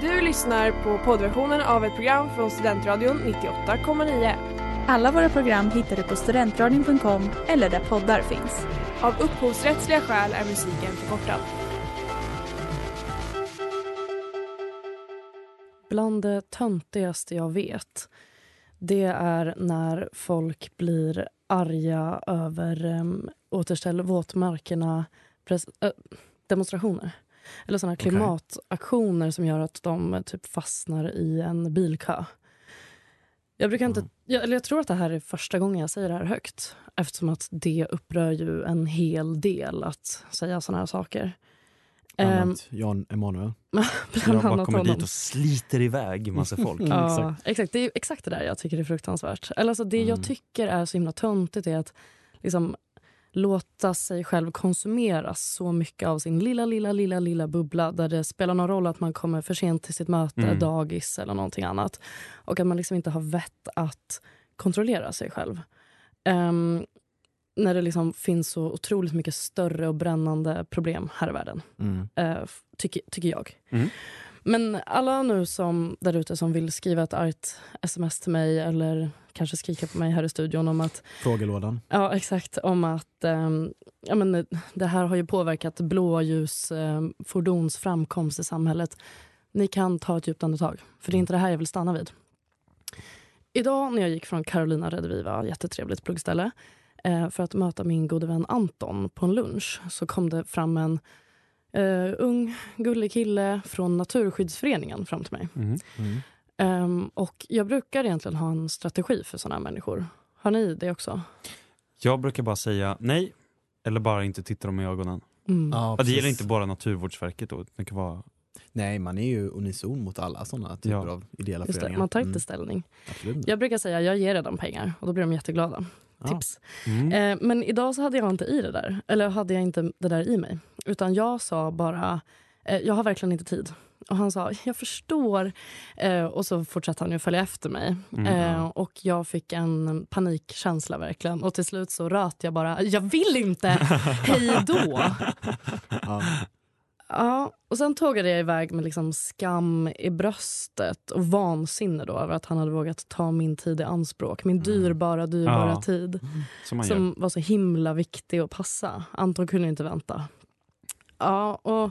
Du lyssnar på poddversionen av ett program från Studentradion 98,9. Alla våra program hittar du på studentradion.com eller där poddar finns. Av upphovsrättsliga skäl är musiken förkortad. Bland det töntigaste jag vet det är när folk blir arga över um, återställ våtmarkerna äh, demonstrationer. Eller såna klimataktioner som gör att de eh, typ fastnar i en bilkö. Jag, brukar inte, jag, eller jag tror att det här är första gången jag säger det här högt eftersom att det upprör ju en hel del att säga såna här saker. Bland Ehm, annat Jan Emanuel. bland Jag bara kommer honom. dit och sliter iväg massa folk. Mm, Ja, exakt. Det är exakt det där jag tycker är fruktansvärt. Eller alltså det jag Mm. tycker är så himla töntigt är att liksom låta sig själv konsumeras så mycket av sin lilla, lilla, lilla, lilla bubbla där det spelar någon roll att man kommer för sent till sitt möte, Mm. dagis eller någonting annat. Och att man liksom inte har vett att kontrollera sig själv. Ehm, när det liksom finns så otroligt mycket större och brännande problem här i världen Mm. f- tycker, tycker jag. Mm. Men alla nu som där ute som vill skriva ett argt sms till mig eller kanske skrika på mig här i studion om att, Frågelådan. ja exakt, om att ehm, ja, men, eh, det här har ju påverkat blåljusfordons framkomst i samhället. Ni kan ta ett djupt andetag, för det är inte det här jag vill stanna vid. Idag när jag gick från Carolina Rediviva, jättetrevligt pluggställe, eh, för att möta min gode vän Anton på en lunch så kom det fram en eh, ung, gullig kille från Naturskyddsföreningen fram till mig. Mm. Mm. Ehm, och jag brukar egentligen ha en strategi för såna här människor. Har ni det också? Jag brukar bara säga nej, eller bara inte titta dem i ögonen. Mm. Ja, Ja, det gäller inte bara Naturvårdsverket då. Det kan vara... Nej, man är ju unison mot alla sådana typer Ja. av ideella Just det, föreningar. man tar inte Mm, ställning. absolut. Jag brukar säga jag ger redan pengar och då blir de jätteglada. Tips. Mm. Eh, men idag så hade jag inte i det där. Eller hade jag inte det där i mig. Utan jag sa bara, eh, jag har verkligen inte tid. Och han sa, jag förstår. Eh, och så fortsatte han ju följa efter mig. Mm. Eh, och jag fick en panikkänsla verkligen. Och till slut så röt jag bara, jag vill inte, hej då. Ja. Ja, och sen tågade jag iväg med liksom skam i bröstet och vansinne då över att han hade vågat ta min tid i anspråk. Min dyrbara, dyrbara Ja. tid Som man gör. som var så himla viktig att passa. Anton kunde inte vänta. Ja, och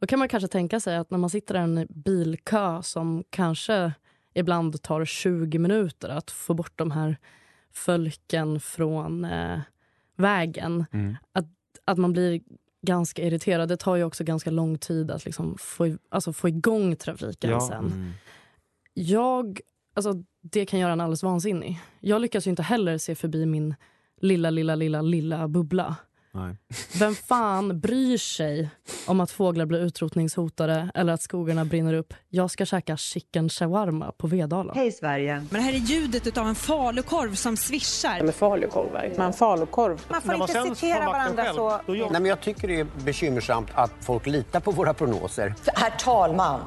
då kan man kanske tänka sig att när man sitter i en bilkö som kanske ibland tar 20 minuter att få bort de här fölken från eh, vägen Mm. att man blir ganska irriterad. Det tar ju också ganska lång tid att liksom få, alltså få igång trafiken Ja, sen. Mm. Jag, alltså, det kan göra en alldeles vansinnig. Jag lyckas ju inte heller se förbi min lilla, lilla, lilla, lilla bubbla. Nej. Vem fan bryr sig om att fåglar blir utrotningshotade eller att skogarna brinner upp? Jag ska käka chicken shawarma på Vedala. Hej Sverige. Men det här är ljudet av en falukorv som svischar. Med falukorvar. Men falukorv. Man får inte citera varandra så. Nej, men jag tycker det är bekymmersamt att folk litar på våra prognoser. Herr talman.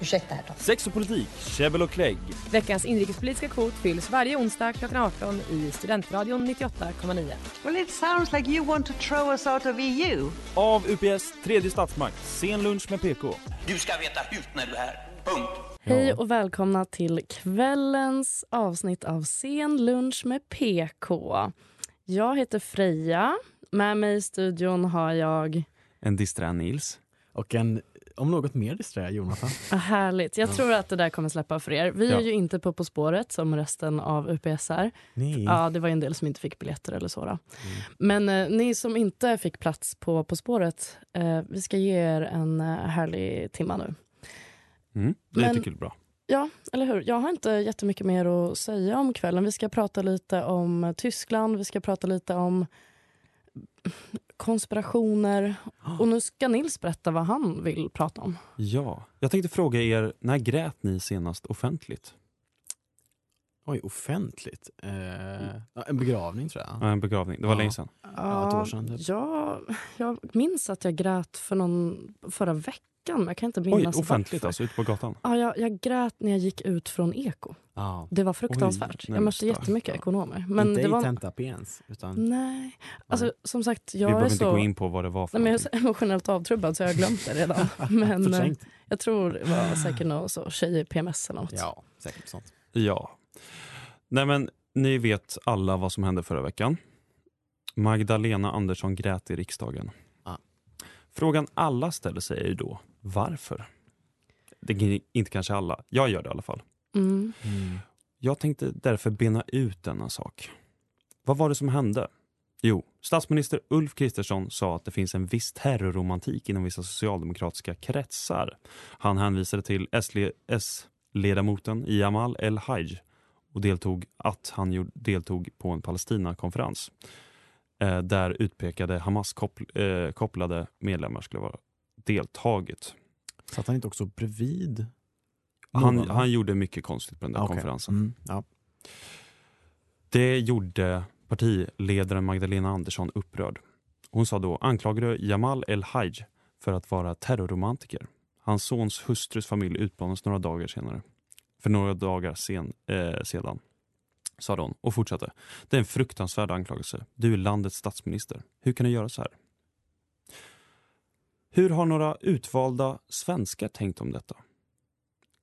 Ursäkta herr talman. Sex och politik, käbbel och klägg. Veckans inrikespolitiska kvot fylls varje onsdag klockan 18 i Studentradion 98,9. Well it sounds like you want to throw us out of EU. Av UPS tredje statsmakt, sen lunch med PK. Du ska veta hut när du är här. Punkt. Hej och välkomna till kvällens avsnitt av Sen lunch med PK. Jag heter Freja. Med mig i studion har jag... En disträ Nils. Och en, om något mer disträ, Jonathan. Ah, härligt. Jag tror att det där kommer släppa för er. Vi Ja. är ju inte på På spåret som resten av UPS är. Nej. Ja, det var ju en del som inte fick biljetter eller så. Då. Men eh, ni som inte fick plats på På spåret, eh, vi ska ge er en eh, härlig timma nu. Mm. Det Men- tycker jag är bra. Ja, eller hur? Jag har inte jättemycket mer att säga om kvällen. Vi ska prata lite om Tyskland, vi ska prata lite om konspirationer. Och nu ska Nils berätta vad han vill prata om. Ja, jag tänkte fråga er, när grät ni senast offentligt? Oj, offentligt. Eh, ja, en begravning tror jag. Ja, En begravning, det var Ja. länge sedan. Ja, ett år sedan, typ. jag, jag minns att jag grät för någon, förra veckan, men jag kan inte Oj, minnas offentligt varför. alltså, ute på gatan? Ja, jag, jag grät när jag gick ut från Eko. Ja. Det var fruktansvärt. nej, jag mötte jättemycket ekonomer. Men inte det i var... tenta ens, utan Nej. Alltså, som sagt, Vi jag behöver är inte så... gå in på vad det var för Nej, men jag är så emotionellt avtrubbad så jag har glömt det redan. Men, eh. Jag tror det var säkert någon så tjej PMS eller något. Ja, säkert sånt. Ja. Nej men, ni vet alla vad som hände förra veckan. Magdalena Andersson grät i riksdagen. Frågan alla ställer sig är ju då, varför? Det är inte kanske alla, jag gör det i alla fall. Mm. Jag tänkte därför bena ut denna sak. Vad var det som hände? Jo, statsminister Ulf Kristersson sa att det finns en viss terrorromantik inom vissa socialdemokratiska kretsar. Han hänvisade till S-ledamoten Jamal El-Haj och deltog att han deltog på en Palestina-konferens eh, där utpekade Hamas-kopplade medlemmar skulle vara deltagit. Satt han inte också bredvid? Han, någon? han gjorde mycket konstigt på den där Ah, okej. konferensen. Mm, ja. Det gjorde partiledaren Magdalena Andersson upprörd. Hon sa då anklagade Jamal El-Haj för att vara terrorromantiker. Hans sons hustrus familj utplånades några dagar senare. För några dagar sen, eh, sedan, sa hon och fortsatte. Det är en fruktansvärd anklagelse. Du är landets statsminister. Hur kan du göra så här? Hur har några utvalda svenskar tänkt om detta?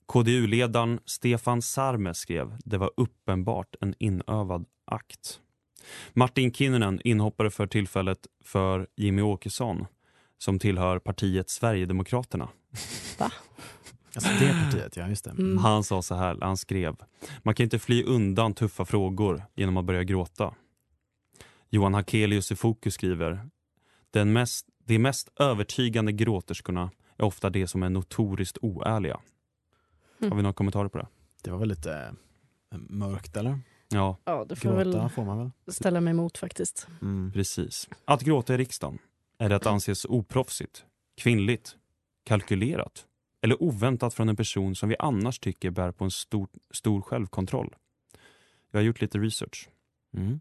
KDU-ledaren Stefan Sarme skrev det var uppenbart en inövad akt. Martin Kinnunen inhoppare för tillfället för Jimmy Åkesson som tillhör partiet Sverigedemokraterna. Alltså det partiet, ja just det. Mm. Han sa så här, han skrev Man kan inte fly undan tuffa frågor genom att börja gråta. Johan Hakelius i Fokus skriver Den mest, De mest övertygande gråterskorna är ofta de som är notoriskt oärliga. Mm. Har vi några kommentarer på det? Det var väl lite eh, mörkt eller? Ja, Ja, det får Gråta väl får man väl? ställa mig emot faktiskt. Mm. precis. Att gråta i riksdagen, är det att anses oproffsigt, kvinnligt, kalkylerat eller oväntat från en person som vi annars tycker bär på en stor, stor självkontroll? Jag har gjort lite research. Mm.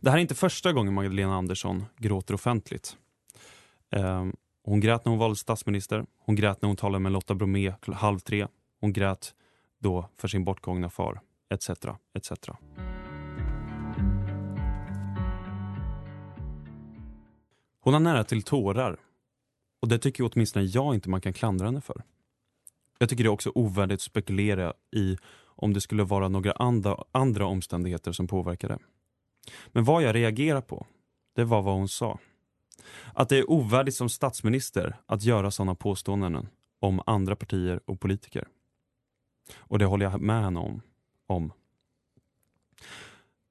Det här är inte första gången Magdalena Andersson gråter offentligt. Ehm, hon grät när hon valdes statsminister. Hon grät när hon talade med Lotta Bromé halv tre. Hon grät då för sin bortgångna far, etc. etc. Hon har nära till tårar. Och det tycker åtminstone jag inte man kan klandra henne för. Jag tycker det är också ovärdigt att spekulera i om det skulle vara några andra, andra omständigheter som påverkar det. Men vad jag reagerar på, det var vad hon sa. Att det är ovärdigt som statsminister att göra sådana påståenden om andra partier och politiker. Och det håller jag med henne om. om.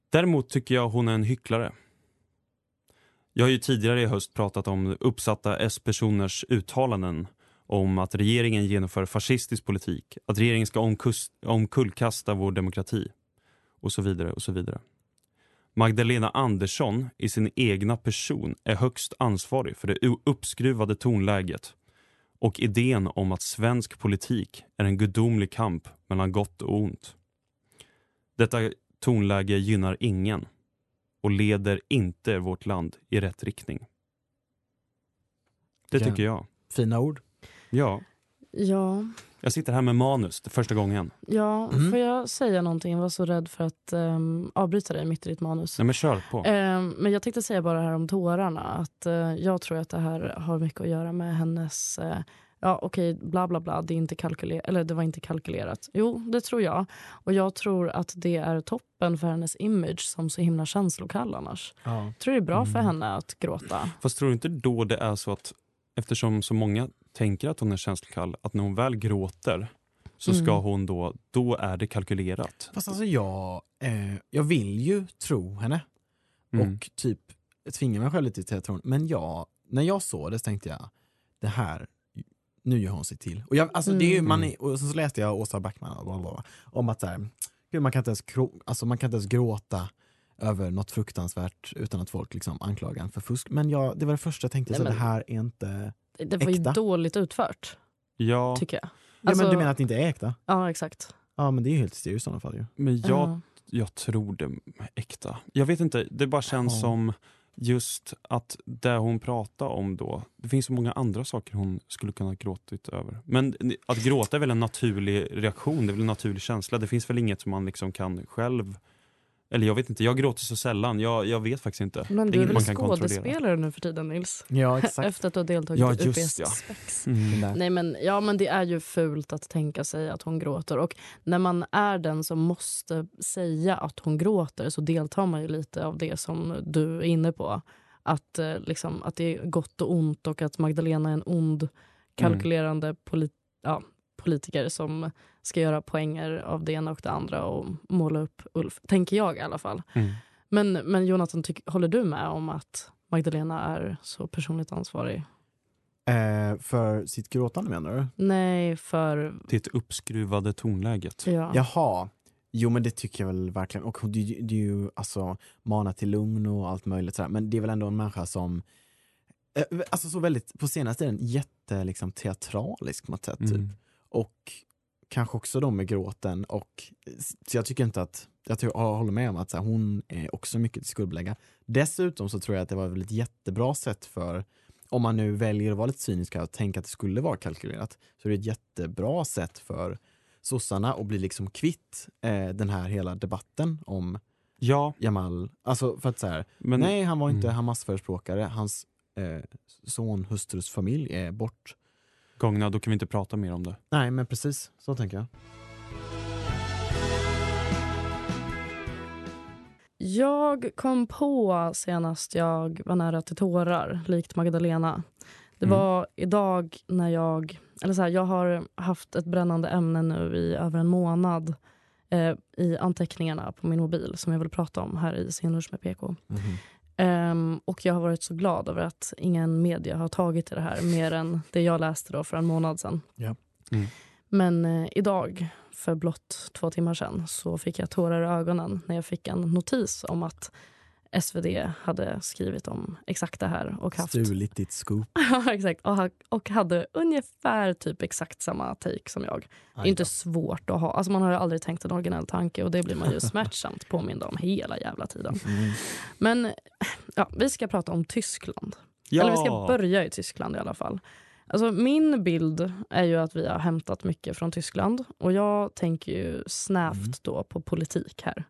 Däremot tycker jag hon är en hycklare. Jag har ju tidigare i höst pratat om uppsatta S-personers uttalanden om att regeringen genomför fascistisk politik, att regeringen ska omkullkasta vår demokrati och så vidare och så vidare. Magdalena Andersson i sin egna person är högst ansvarig för det uppskruvade tonläget och idén om att svensk politik är en gudomlig kamp mellan gott och ont. Detta tonläge gynnar ingen och leder inte vårt land i rätt riktning. Det tycker jag. Fina ord. Ja, Ja, jag sitter här med manus det första gången. ja Mm. får jag säga någonting? Jag var så rädd för att um, avbryta dig mitt i ditt manus. Nej men kör på. Ehm, men jag tänkte säga bara här om tårarna. Att eh, Jag tror att det här har mycket att göra med hennes... eh, ja, okej, bla bla bla. Det, är inte kalkyler- eller det var inte kalkylerat. Jo, det tror jag. Och jag tror att det är toppen för hennes image som så himla känslokall annars. Ja. Jag tror det är bra för Mm. henne att gråta. Fast tror du inte då det är så att eftersom så många tänker att hon är känslokall, att när hon väl gråter så ska Mm. hon då, då är det kalkylerat. Fast alltså jag, eh, jag vill ju tro henne Mm. och typ tvinga mig själv lite till att tro Men jag, när jag såg det så tänkte jag, det här, nu gör hon sig till. Och, jag, alltså, det är ju, Mm. man är, och så läste jag Åsa Backman och bla, bla, bla, om att så här, gud, man, kan inte ens, alltså, man kan inte ens gråta över något fruktansvärt utan att folk liksom anklagar en för fusk. Men jag, det var det första jag tänkte, Nej, så men- det här är inte... Det, var ju Äkta. dåligt utfört, Ja, tycker jag. Ja, Alltså- men du menar att det inte är äkta? Ja, exakt. Ja men det är ju helt hysteriskt i sådana fall ju. men jag, Ja. jag tror det är äkta. Jag vet inte, det bara känns Ja. som just att det hon pratar om då, det finns så många andra saker hon skulle kunna ha gråtit över. Men att gråta är väl en naturlig reaktion, det är väl en naturlig känsla. Det finns väl inget som man liksom kan själv Eller jag vet inte, jag gråter så sällan. Jag, jag vet faktiskt inte. Men du är väl man kan kontrollera. skådespelare nu för tiden Nils? Ja, exakt. Efter att du har deltagit Ja, i just UPS ja. Spex. Mm. Nej men, ja, men det är ju fult att tänka sig att hon gråter. Och när man är den som måste säga att hon gråter så deltar man ju lite av det som du är inne på. Att, eh, liksom, att det är gott och ont och att Magdalena är en ond kalkylerande polit ja, politiker som ska göra poänger av det ena och det andra och måla upp Ulf. Tänker jag i alla fall. Mm. Men, men Jonathan, tyck, håller du med om att Magdalena är så personligt ansvarig? Eh, för sitt gråtande menar du? Nej, för... Det uppskruvade tonläget. Ja. Jaha. Jo men det tycker jag väl verkligen. Och det, det är ju alltså mana till lugn och allt möjligt sådär. Men det är väl ändå en människa som eh, Alltså så väldigt, på senaste tiden, jätte liksom teatralisk på något sätt. Mm. Typ. Och kanske också då med gråten och så jag tycker inte att, jag, tror, jag håller med om att så här, hon är också mycket till skuldbelägga. Dessutom så tror jag att det var väl ett jättebra sätt för om man nu väljer att vara lite cynisk och tänka att det skulle vara kalkylerat så är det ett jättebra sätt för sossarna att bli liksom kvitt eh, den här hela debatten om Ja, Jamal. Alltså för att så här, men nej han var inte Mm. Hamas-förespråkare, hans eh, son, hustrus familj är bort. Gångna, då kan vi inte prata mer om det. Nej men precis, så tänker jag. Jag kom på senast jag var nära till tårar, likt Magdalena. Det Mm. var idag när jag... Eller så här, jag har haft ett brännande ämne nu i över en månad eh, i anteckningarna på min mobil som jag vill prata om här i Scenlunch med PK. Ehm, och jag har varit så glad över att ingen media har tagit i det här mer än det jag läste då för en månad sedan. Ja. Mm. Men eh, idag, för blott två timmar sedan, så fick jag tårar i ögonen när jag fick en notis om att SvD hade skrivit om exakt det här. Och haft, Stulit ditt scoop. Ja, exakt. Och, och hade ungefär typ exakt samma take som jag. Det är inte svårt att ha. Alltså man har ju aldrig tänkt en originell tanke och det blir man ju smärtsamt påmind om hela jävla tiden. Mm. Men ja, vi ska prata om Tyskland. Ja. Eller vi ska börja i Tyskland i alla fall. Alltså min bild är ju att vi har hämtat mycket från Tyskland och jag tänker ju snävt Mm. då på politik här.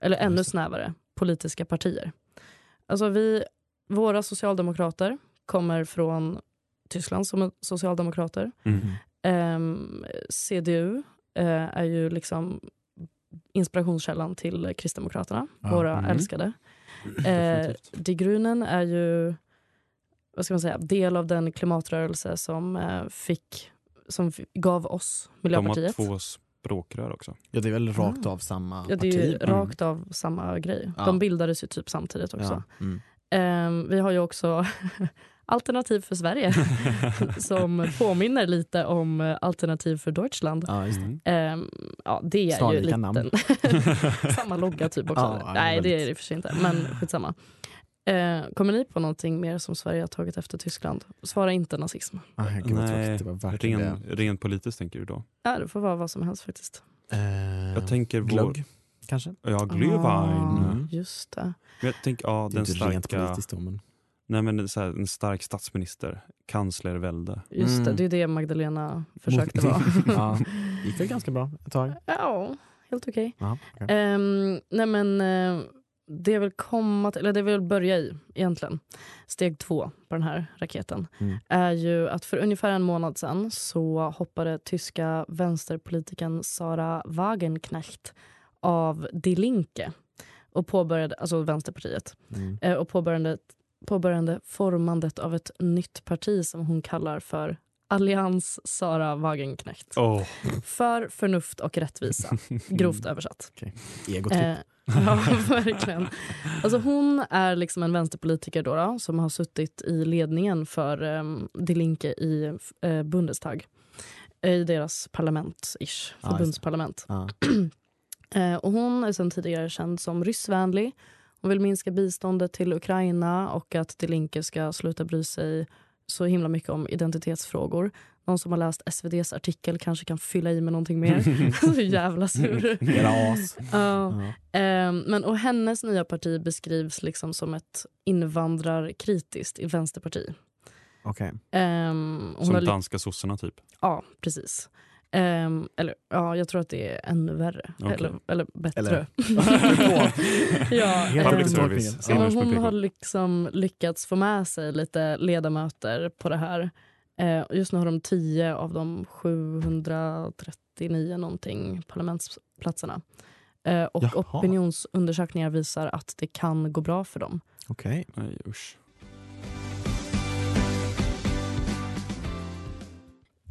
Eller ännu snävare, politiska partier. Alltså vi, våra socialdemokrater kommer från Tyskland som socialdemokrater. Mm. Ehm, CDU eh, är ju liksom inspirationskällan till Kristdemokraterna, Ja, våra mm. älskade. Eh, Definitivt. Die Grünen är ju vad ska man säga, del av den klimatrörelse som, eh, fick, som gav oss De har Miljöpartiet. två språkrör också. Ja det är väl rakt av samma Ja, det är ju parti. rakt av samma grej. Ja. De bildades ju typ samtidigt också. Ja. Mm. Ehm, vi har ju också Alternativ för Sverige som påminner lite om eh, Alternativ för Deutschland. ja, just det. Mm. Ehm, ja, det är Snarlika ju lite... namn. Samma logga typ också. Ja, Nej, det väldigt. är det i och för sig inte. Men skitsamma. Eh, kommer ni på någonting mer som Sverige har tagit efter Tyskland? Svara inte nazism. Ah, gud Nej, det var ren, det. rent politiskt tänker du då? Ja, det får vara vad som helst faktiskt. Eh, Jag tänker vår... glögg, kanske? Ja, Glühwein. Mm. Just det. Men Jag tänker, ja, Det är den inte rent starka... politiskt då men. Nej men så här, en stark statsminister, kanslervälde. Just det, Mm. det är det Magdalena försökte vara. ja, gick väl ganska bra ett tag. ja, helt okej. Ja, okej. Ehm, nej men eh, det vill komma till, eller det vill börja i egentligen. Steg två på den här raketen Mm. är ju att för ungefär en månad sedan så hoppade tyska vänsterpolitikern Sara Wagenknecht av Die Linke och påbörjade, alltså Vänsterpartiet, Mm. eh, och påbörjade, påbörjade formandet av ett nytt parti som hon kallar för Allians Sara Wagenknecht. Oh. För förnuft och rättvisa, grovt översatt. Egotripp. Ja, verkligen. Alltså hon är liksom en vänsterpolitiker då, då, som har suttit i ledningen för um, Die Linke i eh, Bundestag. I deras parlament-ish, Ja, förbundsparlament. Ja. Eh, och hon är sedan tidigare känd som ryssvänlig. Hon vill minska biståndet till Ukraina och att Die Linke ska sluta bry sig så himla mycket om identitetsfrågor. Någon som har läst SVDs artikel kanske kan fylla i med någonting mer. så jävla sur. Era as. Ja. Ehm, men, och hennes nya parti beskrivs liksom som ett invandrarkritiskt vänsterparti. Okej. Ehm, hon Som har danska sossarna typ. Ja, precis. Ehm, eller ja, jag tror att det är ännu värre. Okej. Eller, eller bättre. Eller- ja, Helt ehm, Public service. Ja. Hon har liksom lyckats få med sig lite ledamöter på det här. Eh, just nu har de 10 av de 739 någonting parlamentsplatserna. Eh, och Jaha. opinionsundersökningar visar att det kan gå bra för dem. Okej. Nej, usch.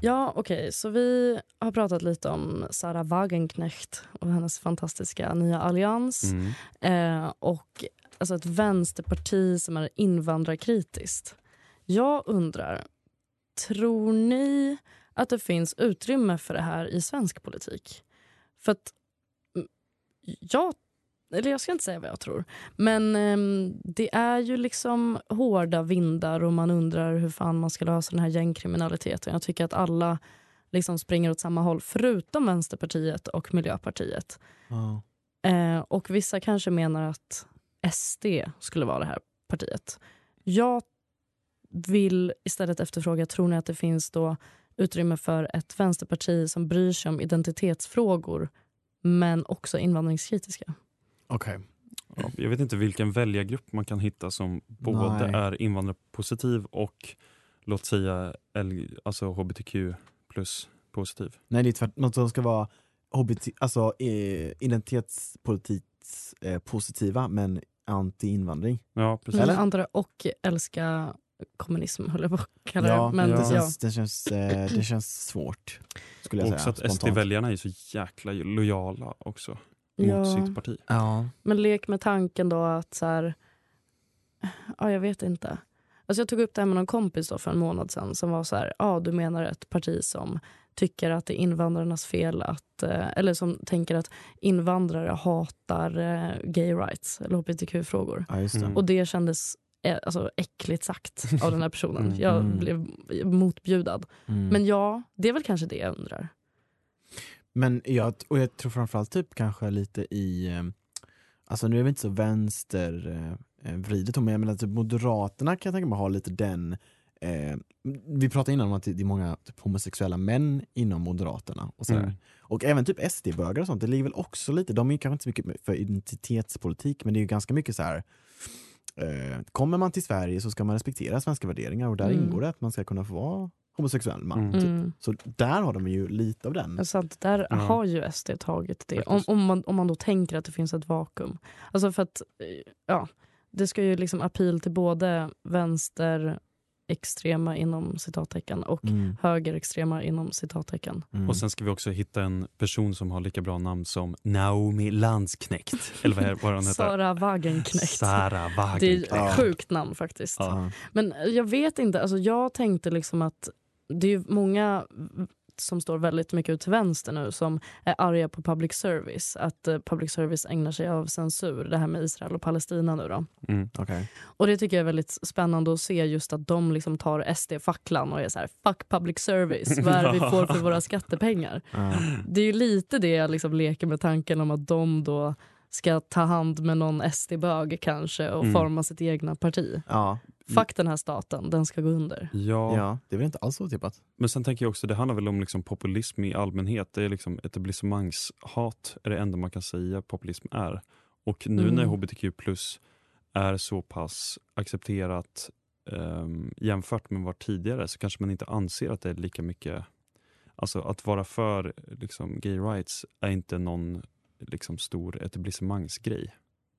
Ja, okej, så vi har pratat lite om Sara Wagenknecht och hennes fantastiska nya allians. Mm. Eh, och alltså ett vänsterparti som är invandrarkritiskt. Jag undrar, tror ni att det finns utrymme för det här i svensk politik? För att mm, jag, eller jag ska inte säga vad jag tror, men ehm, det är ju liksom hårda vindar och man undrar hur fan man ska lösa den här gängkriminaliteten. Jag tycker att alla liksom springer åt samma håll, förutom Vänsterpartiet och Miljöpartiet. Ja. Eh, och vissa kanske menar att SD skulle vara det här partiet. Jag vill istället efterfråga, tror ni att det finns då utrymme för ett vänsterparti som bryr sig om identitetsfrågor men också invandringskritiska? Okej. Ja, jag vet inte vilken väljargrupp man kan hitta som både Nej. är invandrarpositiv och låt säga L- alltså hbtq plus positiv. Nej det är tvärtom, något som ska vara HBT, alltså eh, identitetspolitiskt eh, positiva men anti-invandring. Ja, precis. Eller? det, och älska kommunism höll jag på att kalla Ja, det. Men, det, ja. känns, det, känns, eh, det känns svårt. Skulle jag Också säga. att spontant. SD-väljarna är så jäkla lojala också Ja. mot sitt parti. Ja. Men lek med tanken då att så här, ja jag vet inte. Alltså jag tog upp det här med någon kompis då för en månad sedan som var så här, ja du menar ett parti som tycker att det är invandrarnas fel att, eh, eller som tänker att invandrare hatar eh, gay rights eller hbtq-frågor. ja, just det. Mm. Och det kändes alltså, äckligt sagt av den här personen. Mm. Jag Mm. blev motbjudad. Mm. Men ja, det är väl kanske det jag undrar. Men jag, och jag tror framförallt typ kanske lite i, eh, alltså nu är vi inte så vänster eh, vridet men jag menar typ Moderaterna kan jag tänka mig ha lite den eh, vi pratade innan om att det är många typ, homosexuella män inom Moderaterna och sådär. Mm. Och även typ SD-bögar och sånt, det ligger väl också lite, de är ju kanske inte så mycket för identitetspolitik men det är ju ganska mycket så här. Eh, kommer man till Sverige så ska man respektera svenska värderingar och där Mm. ingår det att man ska kunna få vara homosexuell man. Mm. Typ. Mm. Så där har de ju lite av den. Så att där Ja. har ju SD tagit det. Om, om, man, om man då tänker att det finns ett vakuum. Alltså för att, eh, ja, det ska ju liksom appeal till både vänster extrema inom citattecken och Mm. högerextrema inom citattecken. Mm. Och sen ska vi också hitta en person som har lika bra namn som Naomi Landsknekt. Eller vad, hon heter? Sara Wagenknecht. Sara Det är Wagenknecht. ett sjukt namn faktiskt. Ja. Men jag vet inte, alltså jag tänkte liksom att det är många som står väldigt mycket ut till vänster nu som är arga på public service. Att eh, public service ägnar sig av censur. Det här med Israel och Palestina nu då. Mm. Okej. Och det tycker jag är väldigt spännande att se just att de liksom tar SD-facklan och är så här fuck public service. Vad är det vi får för våra skattepengar? Ja. Det är ju lite det jag liksom leker med tanken om att de då ska ta hand med någon SD-bög kanske och Mm. forma sitt egna parti. Ja. Fuck den här staten, den ska gå under. Ja, ja, det är väl inte alls otippat. men sen tänker jag också, det handlar väl om liksom populism i allmänhet. Det är liksom etablissemangshat är det enda man kan säga populism är. Och nu när Mm. hbtq plus är så pass accepterat ehm, jämfört med vad tidigare så kanske man inte anser att det är lika mycket Alltså att vara för liksom, gay rights är inte någon liksom, stor etablissemangsgrej.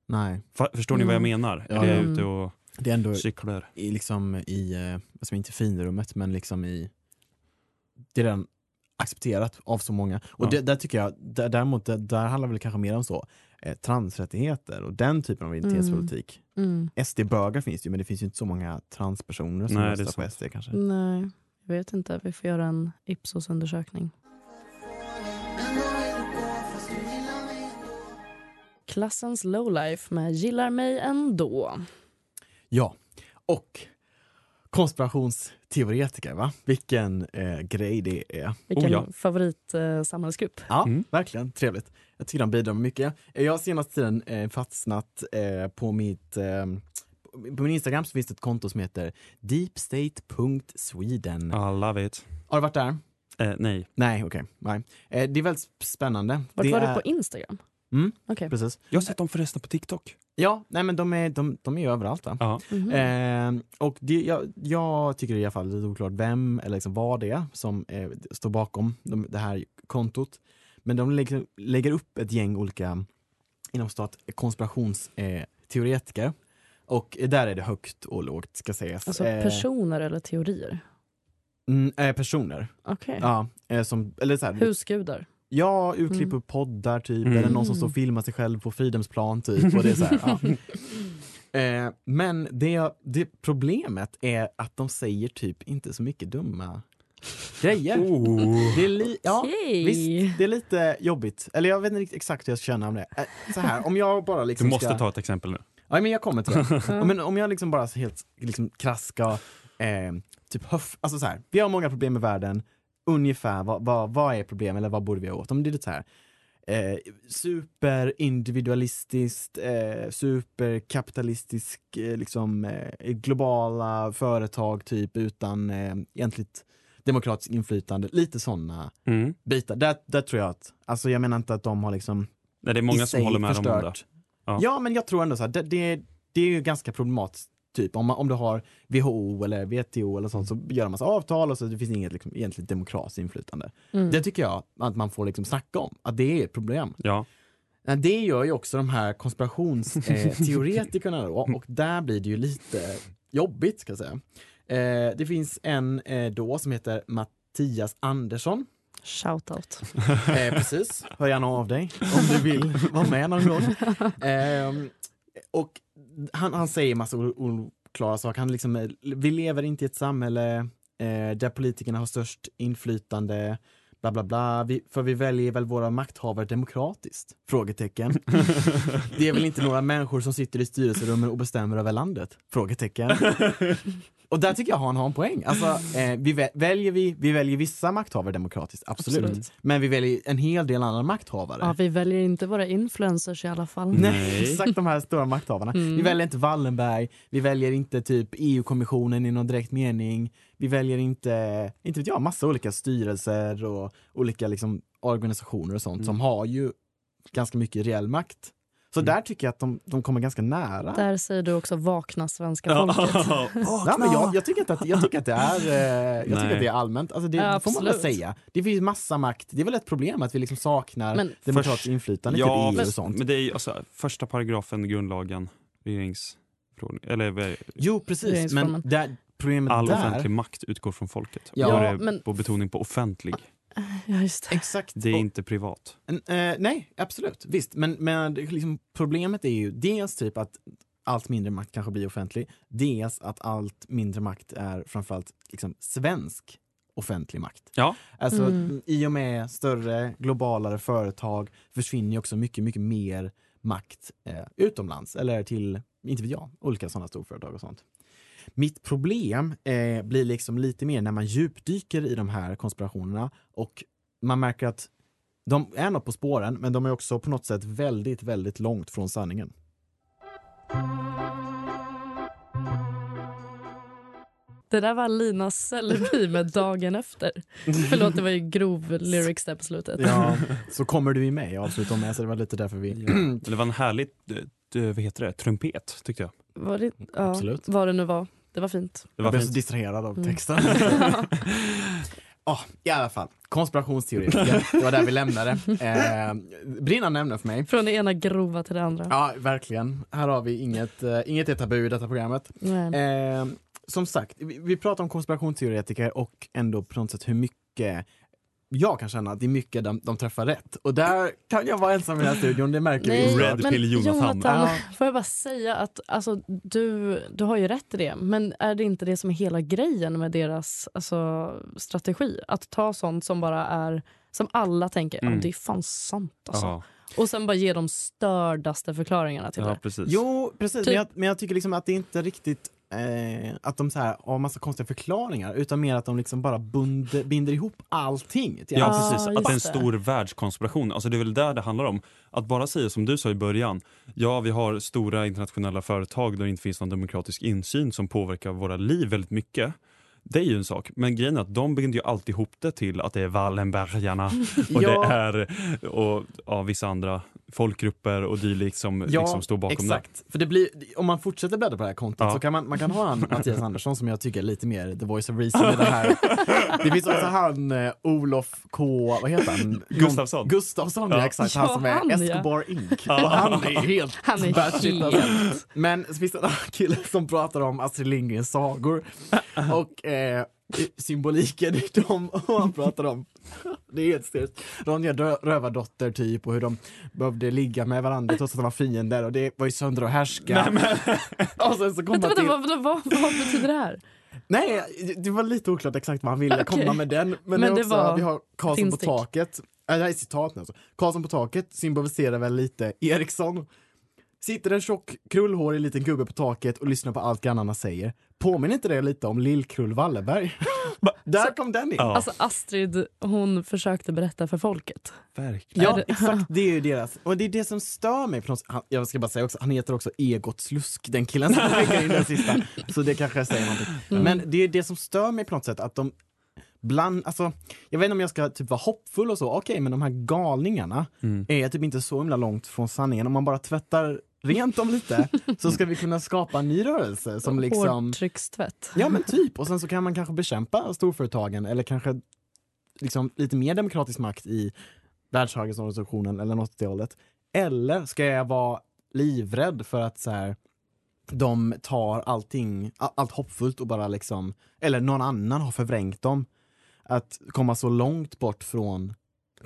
Nej, Förstår ni vad jag Mm. menar? Ja, är jag ja. ute och det är ändå cyklar? i, liksom i, eh, alltså inte finrummet, men liksom i, det är redan accepterat av så många. Och Ja. det, där tycker jag, där, däremot, där, där handlar väl kanske mer om så, eh, transrättigheter och den typen av identitetspolitik. Mm. SD-bögar finns det ju, men det finns ju inte så många transpersoner som Nej, det röstar på. SD kanske. Nej, jag vet inte. Vi får göra en Ipsos-undersökning. Klassens lowlife med Gillar mig ändå. Ja, och konspirationsteoretiker, va? Vilken eh, grej det är. Vilken Oh ja. favorit eh. Ja, Mm. verkligen. Trevligt. Jag tycker de bidrar med mycket. Jag har senaste tiden eh, fastnat eh, på mitt eh, på min Instagram så finns det ett konto som heter deepstate.sweden. Alla vet. Har du varit där? Eh, nej. Nej, okej. Nej. Eh, det är väldigt spännande. Vart det var är... du på Instagram? Mm, Okej. precis. Jag har sett dem förresten på TikTok. Ja, nej men de är, de, de är ju överallt va? Ja. Mhm. Eh, och det, jag, jag tycker i alla fall lite oklart vem eller liksom vad det är som eh, står bakom de, det här kontot. Men de lägger, lägger upp ett gäng olika inom stat konspirationsteoretiker. Eh, teoretiker. och där är det högt och lågt ska sägas. Alltså Eh, personer eller teorier? mm, eh, personer. Okej. Ja, eh, som, eller så här, Husgudar? Ja, urklipp Mm. poddar typ, Mm. eller någon som står och filmar sig själv på Fridhemsplan typ. Och det är så här, ja. eh, men det, det problemet är att de säger typ inte så mycket dumma grejer. Oh. Det är, li- ja, Okej. visst, det är lite jobbigt. Eller jag vet inte riktigt exakt hur jag ska känna om det. Eh, så här, om jag bara Du liksom måste ska... ta ett exempel nu. Ja, men jag kommer till det. Men om jag liksom bara helt liksom krasst ska, eh, typ höf, alltså så här, vi har många problem i världen, ungefär vad, vad, vad är problem eller vad borde vi åt? Om det är lite så här, eh, superindividualistiskt, eh, superkapitalistisk, eh, liksom eh, globala företag typ utan eh, egentligt demokratiskt inflytande, lite sådana Mm. bitar. Där, där tror jag att, alltså jag menar inte att de har liksom Nej, det är många som håller med om det. förstört. Ja. Ja. men jag tror ändå så här, det, det, det är ju ganska problematiskt. Typ om, man, om du har WHO eller WTO eller sånt så gör man massa avtal och så det finns inget liksom, egentligen demokratiskt inflytande. Mm. Det tycker jag att man får liksom snacka om, att det är ett problem. Ja. Men Det gör ju också de här konspirationsteoretikerna då, och där blir det ju lite jobbigt ska jag säga. Eh, det finns en eh, då som heter Mattias Andersson Shoutout. Eh, precis, hör gärna av dig om du vill vara med någon gång. Ehm, och han, han säger massa oklara saker. Han liksom, vi lever inte i ett samhälle eh, där politikerna har störst inflytande, bla bla bla, vi, för vi väljer väl våra makthavare demokratiskt? Frågetecken. Det är väl inte några människor som sitter i styrelserummen och bestämmer över landet? Frågetecken. Och där tycker jag han har en poäng. Alltså, eh, vi vä- väljer vi, vi väljer vissa makthavare demokratiskt, absolut. Absolut. Men vi väljer en hel del andra makthavare. Ja, vi väljer inte våra influencers i alla fall. Nej, exakt de här stora makthavarna. Mm. Vi väljer inte Wallenberg, vi väljer inte typ EU-kommissionen i någon direkt mening. Vi väljer inte, inte vet jag, massa olika styrelser och olika liksom organisationer och sånt som har ju ganska mycket reell makt. Så där tycker jag att de, de kommer ganska nära. Där säger du också vakna svenska folket. Ja, men jag, jag, tycker inte att, jag tycker att det är, eh, jag tycker Nej. att det är allmänt. Alltså det Ja, får man väl säga. Det finns massa makt. Det är väl ett problem att vi liksom saknar Men- demokratiskt Först- inflytande Ja, typ EU men, och sånt. men det är alltså, första paragrafen i grundlagen, eller är det? Jo, precis. Men där, problemet all där... offentlig makt utgår från folket. Ja. Ja, det men- på betoning på offentlig. Ja, just det. Exakt. Det är Och- inte privat. En- Eh, nej, absolut. Visst, men, men liksom, problemet är ju dels typ att allt mindre makt kanske blir offentlig. Dels att allt mindre makt är framförallt liksom, svensk offentlig makt. Ja. Alltså Mm. i och med större, globalare företag försvinner ju också mycket, mycket mer makt eh, utomlands eller till, inte vet jag, olika sådana storföretag och sånt. Mitt problem eh, blir liksom lite mer när man djupdyker i de här konspirationerna och man märker att de är nog på spåren, men de är också på något sätt väldigt, väldigt långt från sanningen. Det där var Lina Sellerby med Dagen efter. Förlåt, det var ju grov lyrics där på slutet. Ja, så kommer du med, jag avslutar med, så det var lite därför vi... Det var en härlig, eh, vad heter det, trumpet tyckte jag. Var det, ja, Absolut. Vad det nu var. Det var fint. Det jag var blev så distraherad av Mm. texten. Ja, I alla fall, konspirationsteoretiker, det var där vi lämnade. Eh, brinnande ämne för mig. Från det ena grova till det andra. Ja, verkligen. Här har vi inget, eh, inget är tabu i detta programmet. Nej. Eh, som sagt, vi, vi pratar om konspirationsteoretiker och ändå på något sätt hur mycket jag kan känna att det är mycket de, de träffar rätt. Och där kan jag vara ensam i den här studion, det märker vi. Red pill Jonathan. Jonathan, Ja. får jag bara säga att alltså, du, du har ju rätt i det. Men är det inte det som är hela grejen med deras alltså, strategi? Att ta sånt som bara är som alla tänker, Mm. det är fan sant alltså. Ja, Och sen bara ge de stördaste förklaringarna till ja, det. precis. Jo, precis. Typ- Men, jag, men jag tycker liksom att det inte riktigt eh, att de så här har massa konstiga förklaringar utan mer att de liksom bara bund, binder ihop allting. till Ja, Ja, precis. Att det är en stor världskonspiration. Alltså det är väl där det handlar om. Att bara säga som du sa i början. Ja, vi har stora internationella företag där det inte finns någon demokratisk insyn som påverkar våra liv väldigt mycket. Det är ju en sak, men grejen är att de binder ju alltid ihop det till att det är Wallenbergarna och Ja. det är och, ja, vissa andra folkgrupper och dylikt som liksom står bakom exakt. För det blir, om man fortsätter bläddra på det här kontot Ja. så kan man, man kan ha han Mattias Andersson som jag tycker är lite mer the voice of reason i det här. Det finns också han eh, Olof K, vad heter han? Gustafsson. Gustafsson, ja, Ja. exakt. Ja, Han som är han, ja. Escobar Inc. Ja. Och han är helt Han är batshit, helt... alltså. Men så finns det en kille som pratar om Astrid Lindgrens sagor och eh, symboliken i dem och han pratar om det är helt stelt. Ronja Rö- Rövardotter typ och hur de behövde ligga med varandra trots att de var fiender och det var ju sönder och härska. och sen så kom Vänta, vänta, till, vad, vad, vad betyder det här? Nej, det var lite oklart exakt vad han ville komma Okej. med den. Men, Men det också, var vi har Karlsson på taket. Äh, det här är citat nu alltså. Karlsson på taket symboliserar väl lite Eriksson. Sitter en tjock krullhårig liten gubbe på taket och lyssnar på allt grannarna säger. Påminner inte det lite om Lill-Krull Wallenberg? Där kom den in. Ja, Alltså Astrid, hon försökte berätta för folket. verkligen. Ja, exakt. Det är ju deras. Och det är det som stör mig. På något. Han, jag ska bara säga också, han heter också Egot Slusk, den killen som lägger in den sista. Så det kanske säger någonting. Mm. Men det är det som stör mig på något sätt, att de bland, alltså, jag vet inte om jag ska typ vara hoppfull och så, okej men de här galningarna Mm. är typ inte så himla långt från sanningen. Om man bara tvättar rent dem lite så ska vi kunna skapa en ny rörelse som liksom Hårdtryckstvätt. Ja men typ, och sen så kan man kanske bekämpa storföretagen eller kanske liksom lite mer demokratisk makt i Världshandelsorganisationen eller något åt det hållet. Eller ska jag vara livrädd för att så här, de tar allting, allt hoppfullt och bara liksom, eller någon annan har förvrängt dem. Att komma så långt bort från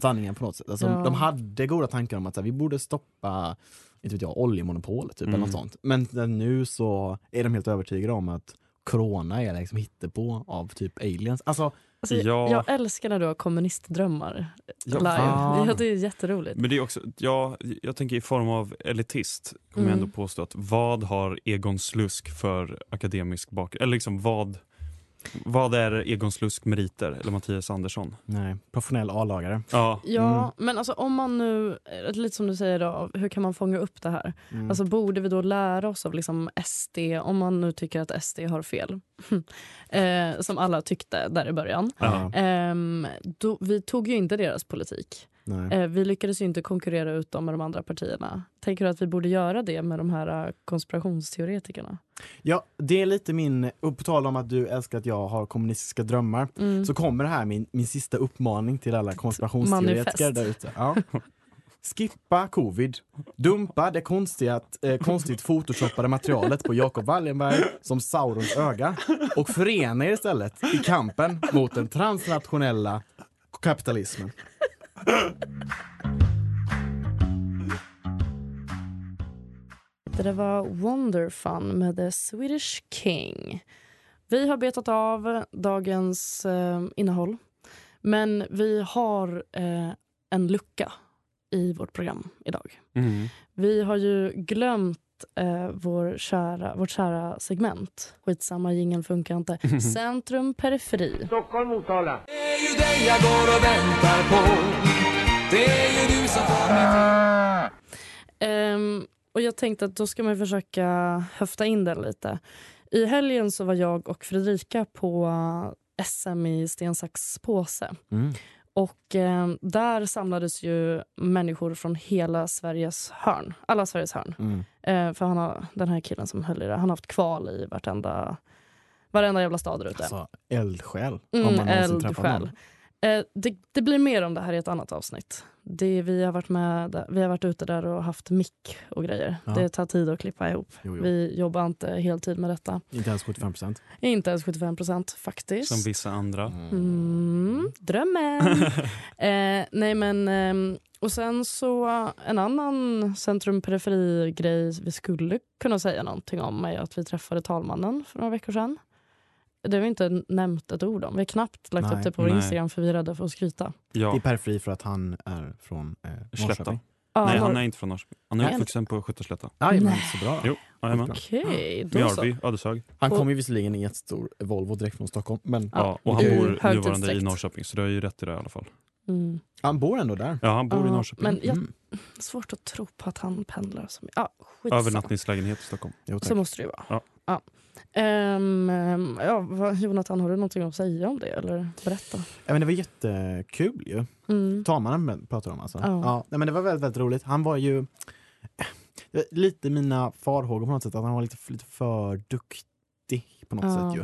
sanningen på något sätt. Alltså, Ja. De hade goda tankar om att så här, vi borde stoppa inte vet jag, oljemonopolet typ, eller Mm. något sånt. Men nu så är de helt övertygade om att corona är liksom hittepå av typ aliens. Alltså, Alltså, Ja. Jag älskar när du har kommunistdrömmar Ja, live. Ja, det är jätteroligt. Men det är också, ja, jag tänker i form av elitist kommer jag Mm. ändå påstå att vad har Egon Slusk för akademisk bakgrund? Eller liksom vad, vad är Egon Slusk meriter? Eller Mattias Andersson? nej, professionell A-lagare. Ja, Ja, Mm. men alltså om man nu, eh, lite som du säger då, hur kan man fånga upp det här? Mm. Alltså borde vi då lära oss av liksom SD, om man nu tycker att SD har fel, eh, som alla tyckte där i början. ja, Ehm, då, vi tog ju inte deras politik. Nej. Eh, vi lyckades ju inte konkurrera ut dem med de andra partierna. Tänker du att vi borde göra det med de här eh, konspirationsteoretikerna? Ja, det är lite min, och på tal om att du älskar att jag har kommunistiska drömmar, Mm. så kommer det här min, min sista uppmaning till alla konspirationsteoretiker där ute. Ja. Skippa covid, dumpa det konstiga, eh, konstigt photoshoppade materialet på Jacob Wallenberg som Saurons öga och förena er istället i kampen mot den transnationella kapitalismen. Det där var Wonderfun med The Swedish King. Vi har betat av dagens eh, innehåll. Men vi har eh, en lucka i vårt program idag. mm. Vi har ju glömt eh, vår kära, vårt kära segment. Skitsamma, jingeln funkar inte. Centrum periferi. Stockholm, Motala. Ehm, och jag tänkte att då ska man försöka höfta in den lite. I helgen så var jag och Fredrika på SM i sten, sax, påse. Mm. Och eh, där samlades ju människor från hela Sveriges hörn. Alla Sveriges hörn. Mm. Eh, för han har, den här killen som höll i det, han har haft kval i vartenda, varenda jävla stad där ute. Alltså, eldsjäl. Mm, eldsjäl. Eh, det, det blir mer om det här i ett annat avsnitt. Det, vi, har varit med, vi har varit ute där och haft mick och grejer. Ja. Det tar tid att klippa ihop. Jo, jo. Vi jobbar inte heltid med detta. Inte ens 75 procent. Inte ens 75 procent faktiskt. som vissa andra. Mm, drömmen. eh, nej men, ehm, och sen så en annan centrum periferi-grej vi skulle kunna säga någonting om är att vi träffade talmannen för några veckor sedan. Det har vi inte nämnt ett ord om. Vi har knappt lagt Nej. upp det på vår Nej. Instagram för vi är rädda för att skryta. Ja. Det är periferi för att han är från eh, Slätta. Norrköping. Ja, Nej, han är inte från Norrköping. Han är uppvuxen på Skytteslätta. Jajamän, så bra. Jo, jajamän. Okej, då så. Mjölby, Ödeshög. Han kommer ju visserligen i ett stor Volvo direkt från Stockholm, men Ja, och han bor nuvarande i. Norrköping, så du har ju rätt i det i alla fall. Mm. han bor ändå där. Ja, han bor i Ja, Norrköping. Men jag, Mm. svårt att tro på att han pendlar. Som, skitsamma. Övernattningslägenhet i Stockholm. Jo. Så måste det ju vara. Ja. Ehm, ehm, ja, Jonathan, har du någonting att säga om det? Eller berätta. Ja, men det var jättekul ju. Mm. Talmannen pratar om alltså. Ja. Ja. nej, men det var väldigt, väldigt roligt. Han var ju var lite mina farhågor på något sätt, att han var lite, lite för duktig på något Ja. sätt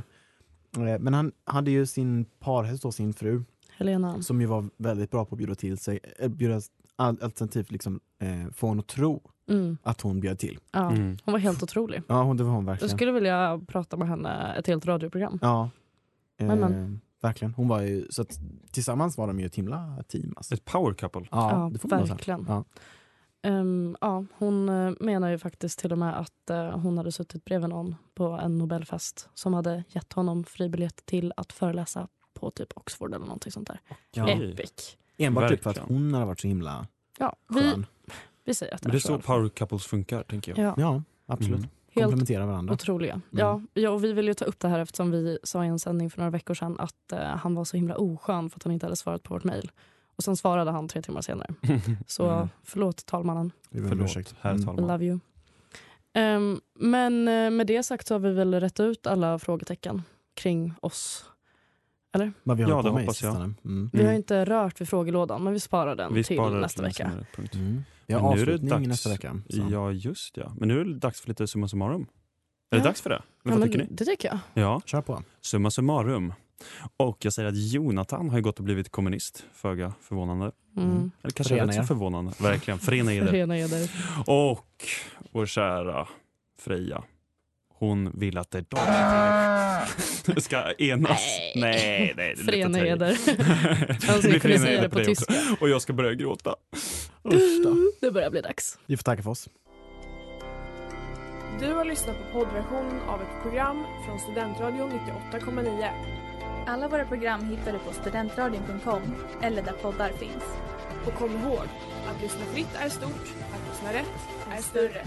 ju. Eh, Men han hade ju sin parhäst då, sin fru, Helena. som ju var väldigt bra på att bjuda till sig, äh, bjuda al- alternativt liksom eh, få honom att tro Mm. att hon bjöd till. Ja, Mm. Hon var helt otrolig. Ja, hon, det var hon Jag verkligen. skulle vilja prata med henne ett helt radioprogram. Ja. Eh, Men, men. Verkligen. Hon var ju, så att, tillsammans var de ju ett himla team. Alltså. Ett power couple. Ja, Ja, det får man verkligen. Ja. Ehm, ja, hon eh, menar ju faktiskt till och med att eh, hon hade suttit bredvid någon på en Nobelfest som hade gett honom fribiljett till att föreläsa på typ Oxford eller någonting sånt där. Ja. Epic. Enbart typ för att hon hade varit så himla Ja, vi. Vi säger att det Men det är så power couples funkar, tänker jag. Ja, Ja, absolut. Mm. helt Komplementerar varandra. otroliga. Mm. Ja, ja, och vi vill ju ta upp det här eftersom vi sa i en sändning för några veckor sedan att eh, han var så himla oskön för att han inte hade svarat på vårt mejl. Och sen svarade han tre timmar senare. Så Mm. förlåt talmannen. Förlåt, herr Mm. talman. Love you. Ehm, men eh, med det sagt så har vi väl rätt ut alla frågetecken kring oss. Vad vi Ja, håller det med hoppas jag. Mm. Vi har Mm. inte rört vid frågelådan men vi sparar den Vi till sparar nästa till en vecka. punkt. Mm. Vi har Men nu är det avslutning dags. nästa vecka. Så. Ja, just ja. Men nu är det dags för lite summa summarum. Är det Ja. dags för det? Ja, Vad men tycker ni? Det tycker jag. Ja, Kör på. summa summarum. Och jag säger att Jonathan har ju gått och blivit kommunist. Föga förvånande. Mm. Eller kanske Förena rätt så förvånande. Verkligen. Förena eder. Rena eder. Och vår kära Freja. Hon vill att det de ska enas. Nej. Nej, nej. det är Förena eder. Kunna förena säga det på tyska. också. Och jag ska börja gråta. Usch då. Det börjar bli dags. Vi får tacka för oss. Du har lyssnat på poddversion av ett program från Studentradion 98,9. Alla våra program hittar du på studentradion.com eller där poddar finns. Och kom ihåg, att lyssna fritt är stort, att lyssna rätt är större.